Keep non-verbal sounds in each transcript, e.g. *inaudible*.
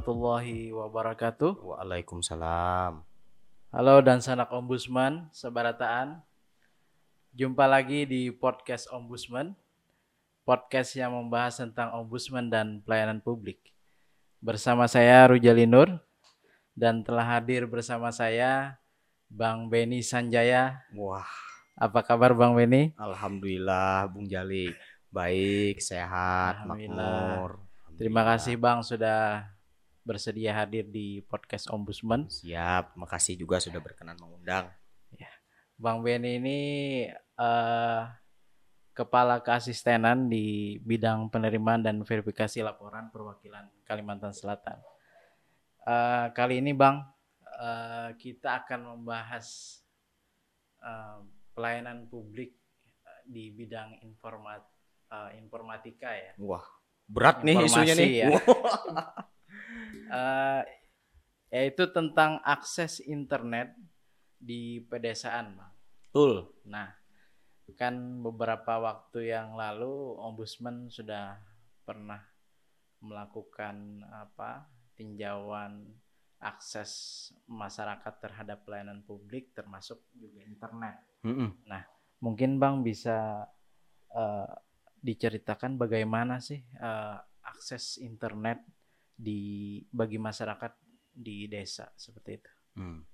warahmatullahi wabarakatuh. Waalaikumsalam. Halo dan sanak ombudsman sebarataan. Jumpa lagi di podcast ombudsman. Podcast yang membahas tentang ombudsman dan pelayanan publik. Bersama saya Rujali Nur dan telah hadir bersama saya Bang Beni Sanjaya. Wah, Apa kabar Bang Beni? alhamdulillah Bung Jali. Baik, sehat, makmur. Terima kasih Bang sudah bersedia hadir di podcast ombudsman. Siap, makasih juga sudah berkenan mengundang. Bang Beni ini eh, kepala keasistenan di bidang penerimaan dan verifikasi laporan perwakilan Kalimantan Selatan. Eh, kali ini Bang eh, kita akan membahas eh, pelayanan publik di bidang informat eh, informatika ya. Wah, berat nih Informasi isunya nih. ya. *laughs* Eh, yaitu tentang akses internet di pedesaan, Bang. Betul. Nah, kan beberapa waktu yang lalu ombudsman sudah pernah melakukan apa tinjauan akses masyarakat terhadap pelayanan publik termasuk juga internet. Mm-mm. Mungkin Bang bisa eh, diceritakan bagaimana sih eh, akses internet di bagi masyarakat di desa seperti itu. Hmm.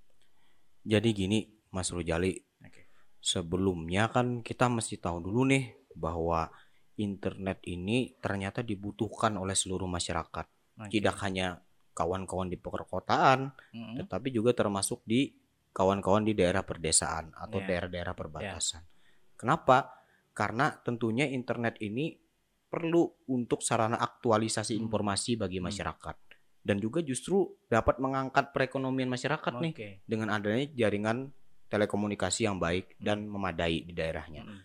Jadi gini, Mas Rujali, Oke. sebelumnya kan kita mesti tahu dulu nih bahwa internet ini ternyata dibutuhkan oleh seluruh masyarakat. Oke. Tidak hanya kawan-kawan di perkotaan, Mm-mm. tetapi juga termasuk di kawan-kawan di daerah perdesaan atau Iya. daerah-daerah perbatasan. Kenapa? Karena tentunya internet ini perlu untuk sarana aktualisasi Hmm. informasi bagi Hmm. masyarakat dan juga justru dapat mengangkat perekonomian masyarakat nih Oke. dengan adanya jaringan telekomunikasi yang baik Hmm. dan memadai di daerahnya. Mm-mm.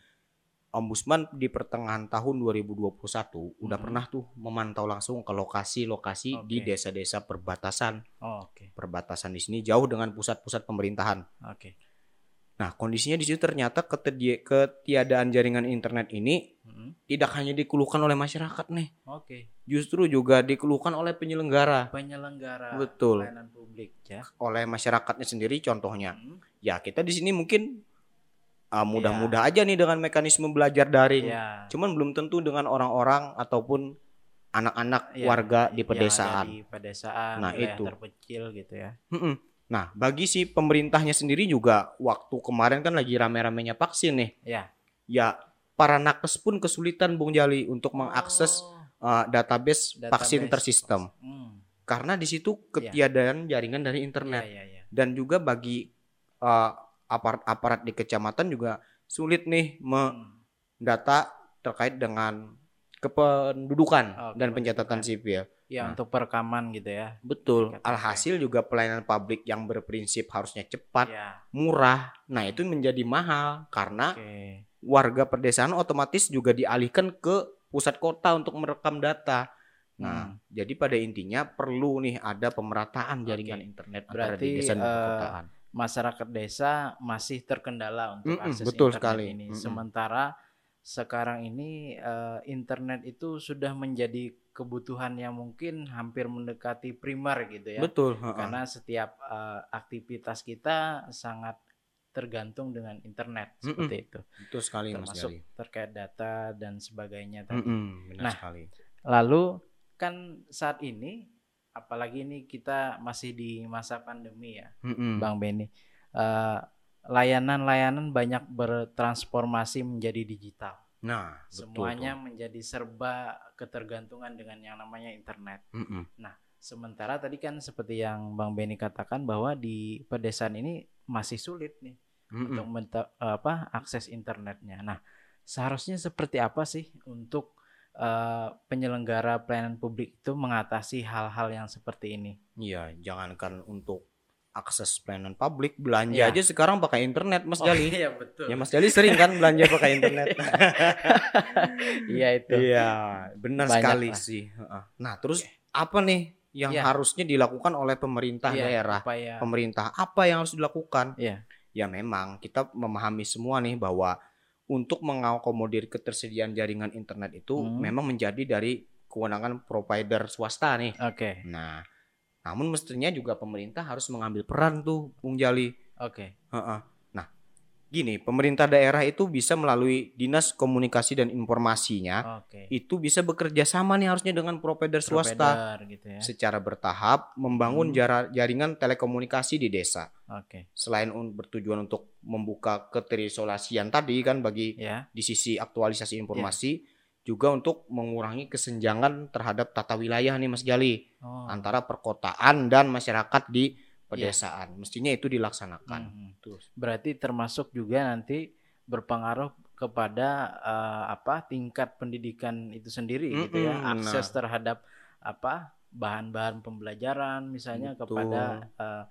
Ombudsman di pertengahan tahun 2021 udah Hmm. pernah tuh memantau langsung ke lokasi-lokasi di Oke. desa-desa perbatasan Oh, Oke. perbatasan di sini jauh dengan pusat-pusat pemerintahan. Oke. Nah, kondisinya di situ ternyata ketiadaan jaringan internet ini Mm-mm. tidak hanya dikeluhkan oleh masyarakat nih, Oke. justru juga dikeluhkan oleh penyelenggara, Penyelenggara Betul. pelayanan publik ya. oleh masyarakatnya sendiri contohnya. Mm. Ya, kita di sini mungkin uh, mudah-mudah aja nih dengan mekanisme belajar daring. Ya. Cuman belum tentu dengan orang-orang ataupun anak-anak Ya, warga di yang pedesaan. ada di pedesaan, Nah, wilayah itu. terpencil gitu ya. Mm-mm. Nah, bagi si pemerintahnya sendiri juga waktu kemarin kan lagi rame-ramenya vaksin nih. Ya. Ya, para nakes pun kesulitan Bung Jali untuk mengakses Oh, uh, database, vaksin database. tersistem Hmm. karena di situ ketiadaan jaringan dari Ya, internet ya, ya. dan juga bagi uh, aparat-aparat di kecamatan juga sulit nih Hmm. mendata terkait dengan kependudukan Oh, dan pencatatan sipil. Ya, Nah. untuk perekaman gitu ya. Betul. Alhasil juga pelayanan publik yang berprinsip harusnya cepat, Ya. murah. Nah, itu menjadi mahal karena Oke. warga pedesaan otomatis juga dialihkan ke pusat kota untuk merekam data. Nah, Hmm. jadi pada intinya perlu nih ada pemerataan jaringan Oke. internet Berarti, di desa dan eh, perkotaan. masyarakat desa masih terkendala untuk Mm-mm, akses betul internet sekali. ini. Mm-mm. Sementara sekarang ini eh, internet itu sudah menjadi kebutuhan yang mungkin hampir mendekati primer gitu ya. Betul. Karena setiap eh, aktivitas kita sangat tergantung dengan internet Mm-mm. seperti itu. Betul sekali Mas Termasuk Gali. terkait data dan sebagainya tadi. Mm-mm, benar Nah, sekali. Lalu kan saat ini apalagi ini kita masih di masa pandemi ya. Mm-mm. Bang Benny. Eh, layanan-layanan banyak bertransformasi menjadi digital. Nah, betul Semuanya tuh. menjadi serba ketergantungan dengan yang namanya internet. Mm-mm. Sementara tadi kan seperti yang Bang Benny katakan bahwa di pedesaan ini masih sulit nih Mm-mm. untuk menta- apa akses internetnya. Nah, seharusnya seperti apa sih untuk eh, penyelenggara pelayanan publik itu mengatasi hal-hal yang seperti ini? Iya, jangankan untuk akses pelayanan publik, belanja Iya. aja sekarang pakai internet Mas Jali. iya betul. Ya Mas Jali sering kan belanja pakai internet. *laughs* Iya itu. Iya, benar Banyak sekali lah. sih. Nah, terus apa nih yang Iya. harusnya dilakukan oleh pemerintah Iya, daerah? upaya- Pemerintah apa yang harus dilakukan? Iya. Ya memang kita memahami semua nih bahwa untuk mengakomodir ketersediaan jaringan internet itu Hmm. memang menjadi dari kewenangan provider swasta nih. Oke. Nah, Namun mestinya juga pemerintah harus mengambil peran tuh, Bung Jali. Oke. Heeh. Nah, gini, pemerintah daerah itu bisa melalui Dinas Komunikasi dan Informasinya Oke. itu bisa bekerja sama nih harusnya dengan provider swasta Provider gitu ya. secara bertahap membangun Hmm. jara- jaringan telekomunikasi di desa. Oke. Selain un- bertujuan untuk membuka keterisolasian tadi kan bagi Ya. di sisi aktualisasi informasi juga untuk mengurangi kesenjangan terhadap tata wilayah nih Mas Jali Oh. antara perkotaan dan masyarakat di pedesaan. Mestinya itu dilaksanakan. Mhm. Tuh. Berarti termasuk juga nanti berpengaruh kepada eh, apa tingkat pendidikan itu sendiri gitu ya, Mm-mm, akses terhadap apa bahan-bahan pembelajaran misalnya Betul. kepada eh,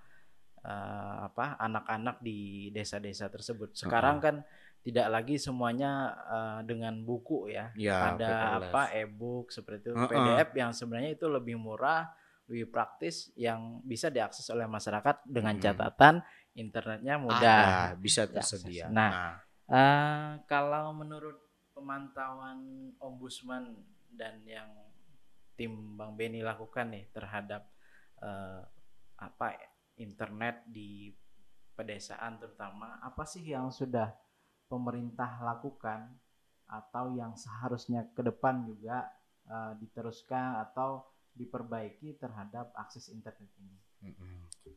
eh, apa anak-anak di desa-desa tersebut. Sekarang kan tidak lagi semuanya eh, dengan buku ya. Ya, Ada paperless. apa e-book seperti itu, Heeh. PDF yang sebenarnya itu lebih murah, lebih praktis yang bisa diakses oleh masyarakat dengan Mm. catatan internetnya mudah. Ada, bisa diakses. tersedia. Nah, Eh, kalau menurut pemantauan ombudsman dan yang tim Bang Beni lakukan nih terhadap eh, apa internet di pedesaan terutama, apa sih yang sudah pemerintah lakukan atau yang seharusnya ke depan juga eh, diteruskan atau diperbaiki terhadap akses internet ini?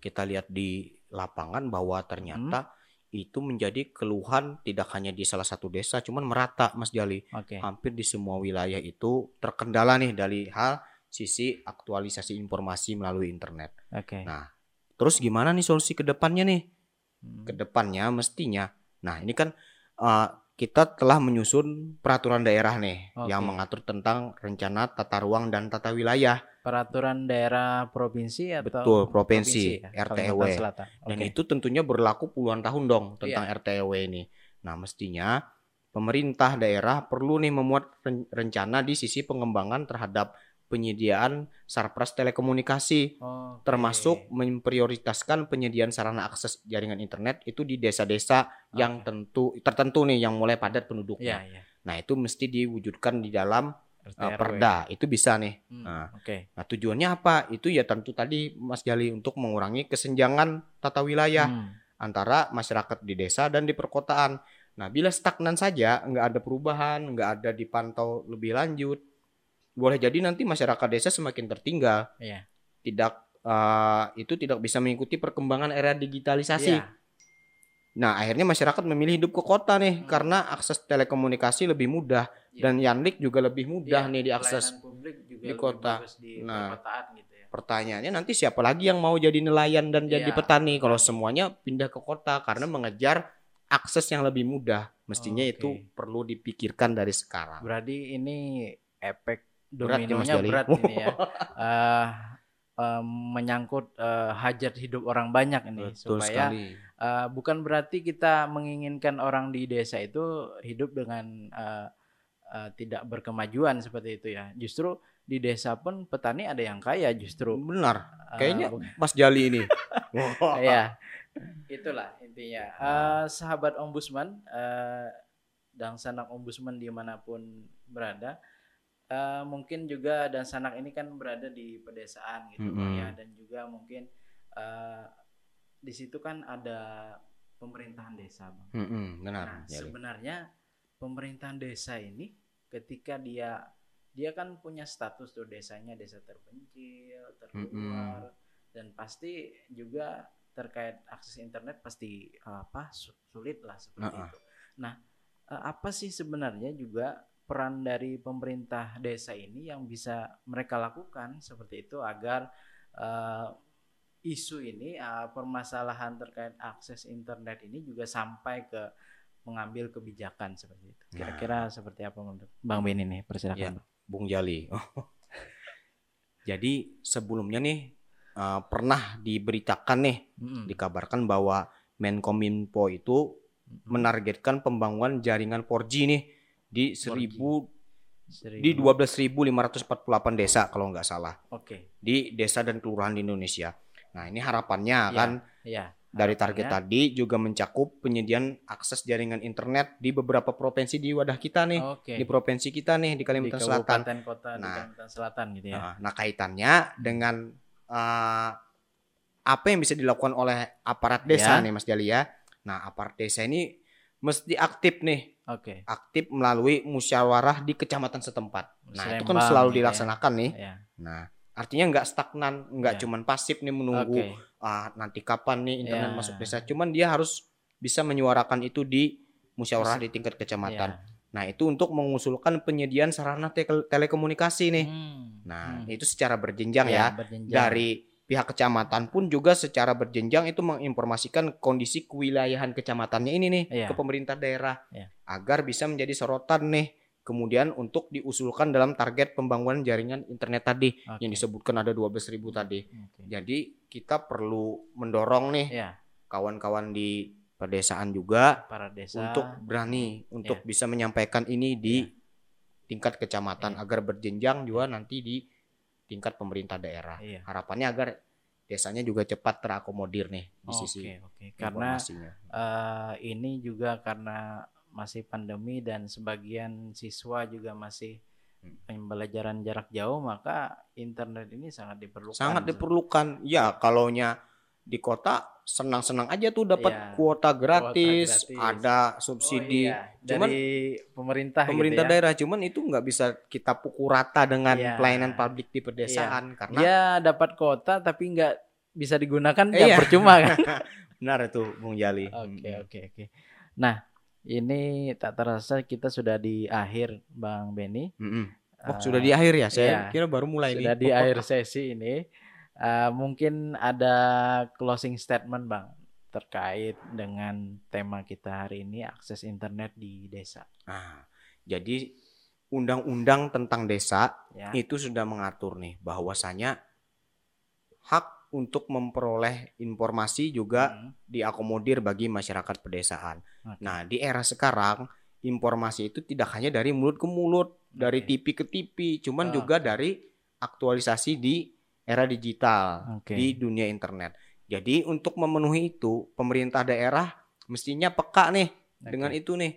Kita lihat di lapangan bahwa ternyata Hmm. itu menjadi keluhan tidak hanya di salah satu desa, cuman merata Mas Jali. Oke. Hampir di semua wilayah itu terkendala nih dari hal sisi aktualisasi informasi melalui internet. Oke. Nah, terus gimana nih solusi ke depannya nih? Hmm. Ke depannya mestinya. Nah, ini kan uh, kita telah menyusun peraturan daerah nih yang Oke. mengatur tentang rencana tata ruang dan tata wilayah. Peraturan daerah provinsi atau Betul, provinsi, ya? RTW. Kalimantan Selatan. Dan itu tentunya berlaku puluhan tahun dong tentang Iya. RTW ini. Nah, mestinya pemerintah daerah perlu nih memuat ren- rencana di sisi pengembangan terhadap penyediaan sarpras telekomunikasi Oke. termasuk memprioritaskan penyediaan sarana akses jaringan internet itu di desa-desa yang Oke. tentu tertentu nih yang mulai padat penduduknya. iya. Nah, itu mesti diwujudkan di dalam uh, perda. Itu bisa nih. Hmm, Nah, Oke. Nah, tujuannya apa? Itu ya tentu tadi Mas Jali untuk mengurangi kesenjangan tata wilayah Hmm. antara masyarakat di desa dan di perkotaan. Nah, bila stagnan saja, nggak ada perubahan, nggak ada dipantau lebih lanjut, boleh jadi nanti masyarakat desa semakin tertinggal. Iya. Tidak eh, itu tidak bisa mengikuti perkembangan era digitalisasi. Iya. Nah, akhirnya masyarakat memilih hidup ke kota nih Hmm. karena akses telekomunikasi lebih mudah Iya. dan Yanlik juga lebih mudah Iya, nih diakses. di kota. di Nah. gitu ya. Pertanyaannya nanti siapa lagi yang mau jadi nelayan dan jadi Iya, petani kalau semuanya pindah ke kota karena mengejar akses yang lebih mudah. Mestinya Oke. itu perlu dipikirkan dari sekarang. Berarti ini efek dominonya Jali. berat ini ya. *laughs* Eh, eh, menyangkut eh, hajat hidup orang banyak ini Betul supaya sekali. eh, bukan berarti kita menginginkan orang di desa itu hidup dengan eh, eh, tidak berkemajuan seperti itu ya. Justru di desa pun petani ada yang kaya justru. Benar. Kayaknya bu- Mas Jali ini. *laughs* Iya, itulah intinya. Eh, sahabat ombudsman eh, dan sanak ombudsman di mana pun berada, eh, mungkin juga dan sanak ini kan berada di pedesaan gitu Bang, Mm-mm. ya, dan juga mungkin eh, di situ kan ada pemerintahan desa, bang. Mm-mm, benar. Nah, Jali. sebenarnya pemerintahan desa ini ketika dia dia kan punya status tuh desanya desa terpencil, terluar dan pasti juga terkait akses internet pasti apa su- sulit lah seperti Heeh. itu. Nah, eh, apa sih sebenarnya juga peran dari pemerintah desa ini yang bisa mereka lakukan seperti itu agar eh, isu ini eh, permasalahan terkait akses internet ini juga sampai ke mengambil kebijakan seperti itu. Nah. Kira-kira seperti apa menurut Bang Ben ini? Ya. Persilakan. Bang. Bung Jali. *laughs* Jadi sebelumnya nih eh, pernah diberitakan nih, Mm-mm. dikabarkan bahwa Menkominfo itu menargetkan pembangunan jaringan 4G nih di 1000 Seribu. di 12.548 desa kalau nggak salah Oke. di desa dan kelurahan di Indonesia. Nah ini harapannya Iya, kan Iya. dari target harapannya- tadi juga mencakup penyediaan akses jaringan internet di beberapa provinsi di wadah kita nih, Oke. di provinsi kita nih di Di Kalimantan Selatan. kabupaten kota di Nah. Kalimantan Selatan gitu ya. Nah, nah, kaitannya dengan eh, apa yang bisa dilakukan oleh aparat desa Ya. nih Mas Jali ya. Nah, aparat desa ini mesti aktif nih, Oke. aktif melalui musyawarah di kecamatan setempat. Nah, itu kan Selembang selalu gitu ya. dilaksanakan nih. Ya. Nah, artinya nggak stagnan, nggak Ya. cuman pasif nih menunggu Oke. ah nanti kapan nih internet Ya. masuk desa. Cuman dia harus bisa menyuarakan itu di musyawarah di tingkat kecamatan. Ya. Nah, itu untuk mengusulkan penyediaan sarana te- telekomunikasi nih. Hmm. Nah, Hmm. itu secara berjenjang Ya, ya. berjenjang. Dari pihak kecamatan pun juga secara berjenjang itu menginformasikan kondisi kewilayahan kecamatannya ini nih Iya. ke pemerintah daerah Iya. agar bisa menjadi sorotan nih. Kemudian untuk diusulkan dalam target pembangunan jaringan internet tadi Oke. yang disebutkan ada 12.000 tadi. Oke. Jadi kita perlu mendorong nih Ya, kawan-kawan di pedesaan juga para desa untuk berani untuk Iya. bisa menyampaikan ini di Iya. tingkat kecamatan Iya. agar berjenjang juga nanti di tingkat pemerintah daerah. Iya. Harapannya agar desanya juga cepat terakomodir nih di Oke, sisi oke. Karena informasinya. eh, ini juga karena masih pandemi dan sebagian siswa juga masih Hmm. pembelajaran jarak jauh, maka internet ini sangat diperlukan. Sangat diperlukan. Ya, kalaunya di kota senang-senang aja tuh dapat Iya. kuota gratis, gratis. ada Oh, subsidi iya. Cuman dari pemerintah, pemerintah gitu ya. daerah. Cuman itu nggak bisa kita pukul rata dengan Iya. pelayanan publik di pedesaan karena Dia dapat kuota tapi nggak bisa digunakan Eh, ya iya. percuma kan. *laughs* benar itu Bung Jali. Oke oke oke. Nah ini tak terasa kita sudah di akhir Bang Beni. Mm-mm. Oh, Eh, sudah di akhir ya? Saya iya. kira baru mulai sudah nih. di *laughs* akhir sesi ini. Eh, mungkin ada closing statement Bang terkait dengan tema kita hari ini akses internet di desa. Nah, jadi undang-undang tentang desa Ya. itu sudah mengatur nih bahwasanya hak untuk memperoleh informasi juga Hmm, diakomodir bagi masyarakat pedesaan. Oke. Nah, di era sekarang informasi itu tidak hanya dari mulut ke mulut, dari Oke. TV ke TV, cuman Oh, juga dari aktualisasi di era digital, Oke. di dunia internet. Jadi untuk memenuhi itu, pemerintah daerah mestinya peka nih Oke. dengan itu nih,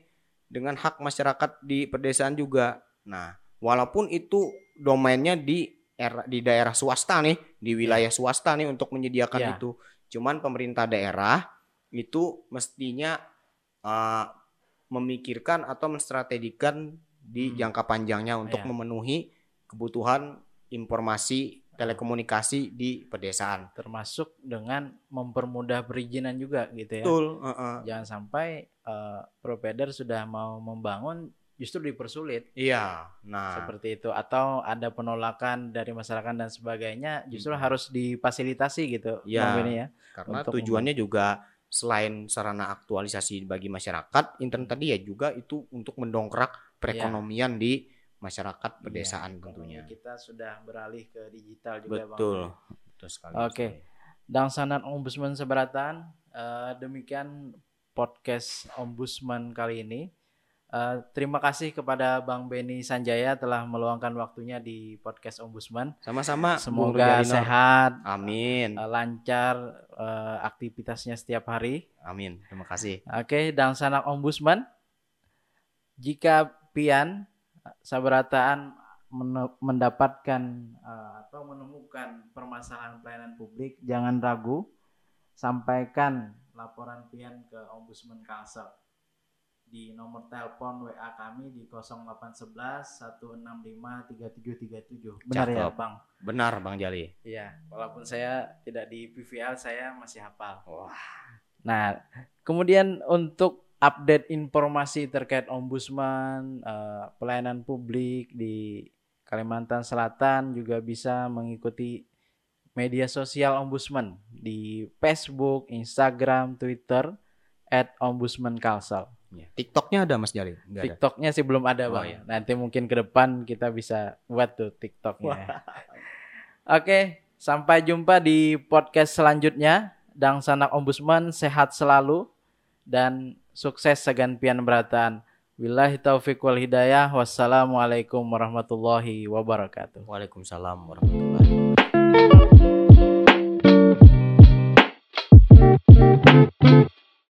dengan hak masyarakat di pedesaan juga. Nah, walaupun itu domainnya di era di daerah swasta nih, di wilayah swasta nih untuk menyediakan Ya. itu. Cuman pemerintah daerah itu mestinya uh, memikirkan atau menstrategikan di Hmm. jangka panjangnya untuk Ya. memenuhi kebutuhan informasi telekomunikasi di pedesaan. termasuk dengan mempermudah perizinan juga gitu ya. Betul, heeh. Jangan sampai eh, provider sudah mau membangun justru dipersulit Iya. Nah, seperti itu atau ada penolakan dari masyarakat dan sebagainya justru Mm. harus difasilitasi gitu Iya. Ya. karena untuk tujuannya juga selain sarana aktualisasi bagi masyarakat, internet tadi ya juga itu untuk mendongkrak perekonomian di masyarakat pedesaan Iya, tentunya. Kita sudah beralih ke digital juga Bang. Betul. Betul sekali. Oke. Dan sanat Ombudsman Seberatan, eh, demikian podcast Ombudsman kali ini. Eh, terima kasih kepada Bang Beni Sanjaya telah meluangkan waktunya di podcast Ombudsman. Sama-sama. Semoga sehat, Amin. eh, lancar eh, aktivitasnya setiap hari. Amin. Terima kasih. Oke, dan sanak Ombudsman, jika pian sabarataan men- mendapatkan eh, atau menemukan permasalahan pelayanan publik, jangan ragu, sampaikan laporan pian ke Ombudsman Kalsel di nomor telepon WA kami di 0811 165 3737. Benar ya, Cakep. Bang? Benar, Bang Jali. Iya, walaupun saya tidak di PVL, saya masih hafal. Wah. Nah, kemudian untuk update informasi terkait ombudsman, eh, pelayanan publik di Kalimantan Selatan juga bisa mengikuti media sosial ombudsman di Facebook, Instagram, Twitter at ombudsman Kalsel. Ya. TikToknya ada Mas Jali? Nggak ada. TikToknya sih belum ada Oh, bang. iya. Nanti mungkin ke depan kita bisa buat tuh TikToknya. *laughs* Oke, sampai jumpa di podcast selanjutnya. Dang sanak ombudsman sehat selalu dan sukses segantian berataan. Billahi taufiq wal hidayah. Wassalamualaikum warahmatullahi wabarakatuh. Waalaikumsalam warahmatullahi wabarakatuh.